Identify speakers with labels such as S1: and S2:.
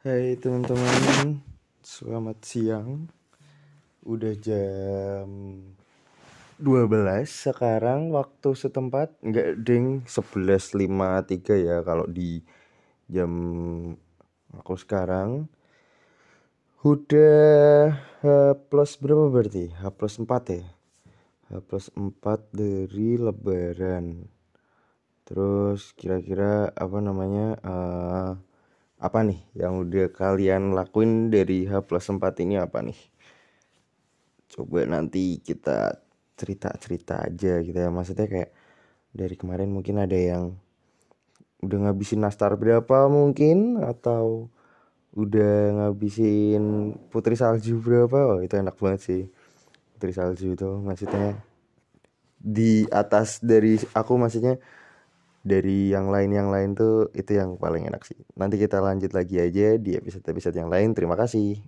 S1: Hai teman-teman, selamat siang. Udah jam 12 sekarang waktu setempat Enggak ding 11.53 ya kalau di jam aku sekarang Udah H plus berapa berarti? H plus 4 ya? H plus 4 dari lebaran Terus kira-kira apa namanya uh, Apa nih yang udah kalian lakuin dari H plus 4 ini apa nih? Coba nanti kita cerita-cerita aja gitu ya. Maksudnya kayak dari kemarin mungkin ada yang udah ngabisin nastar berapa mungkin? Atau udah ngabisin putri salju berapa? Oh itu enak banget sih. Putri salju itu maksudnya di atas dari aku maksudnya dari yang lain yang lain tuh itu yang paling enak sih. Nanti kita lanjut lagi aja di episode episode yang lain. Terima kasih